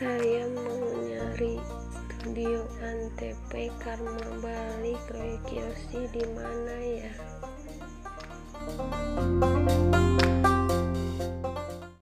saya mau nyari studio antp Karma Bali Koyokyoshi di mana ya?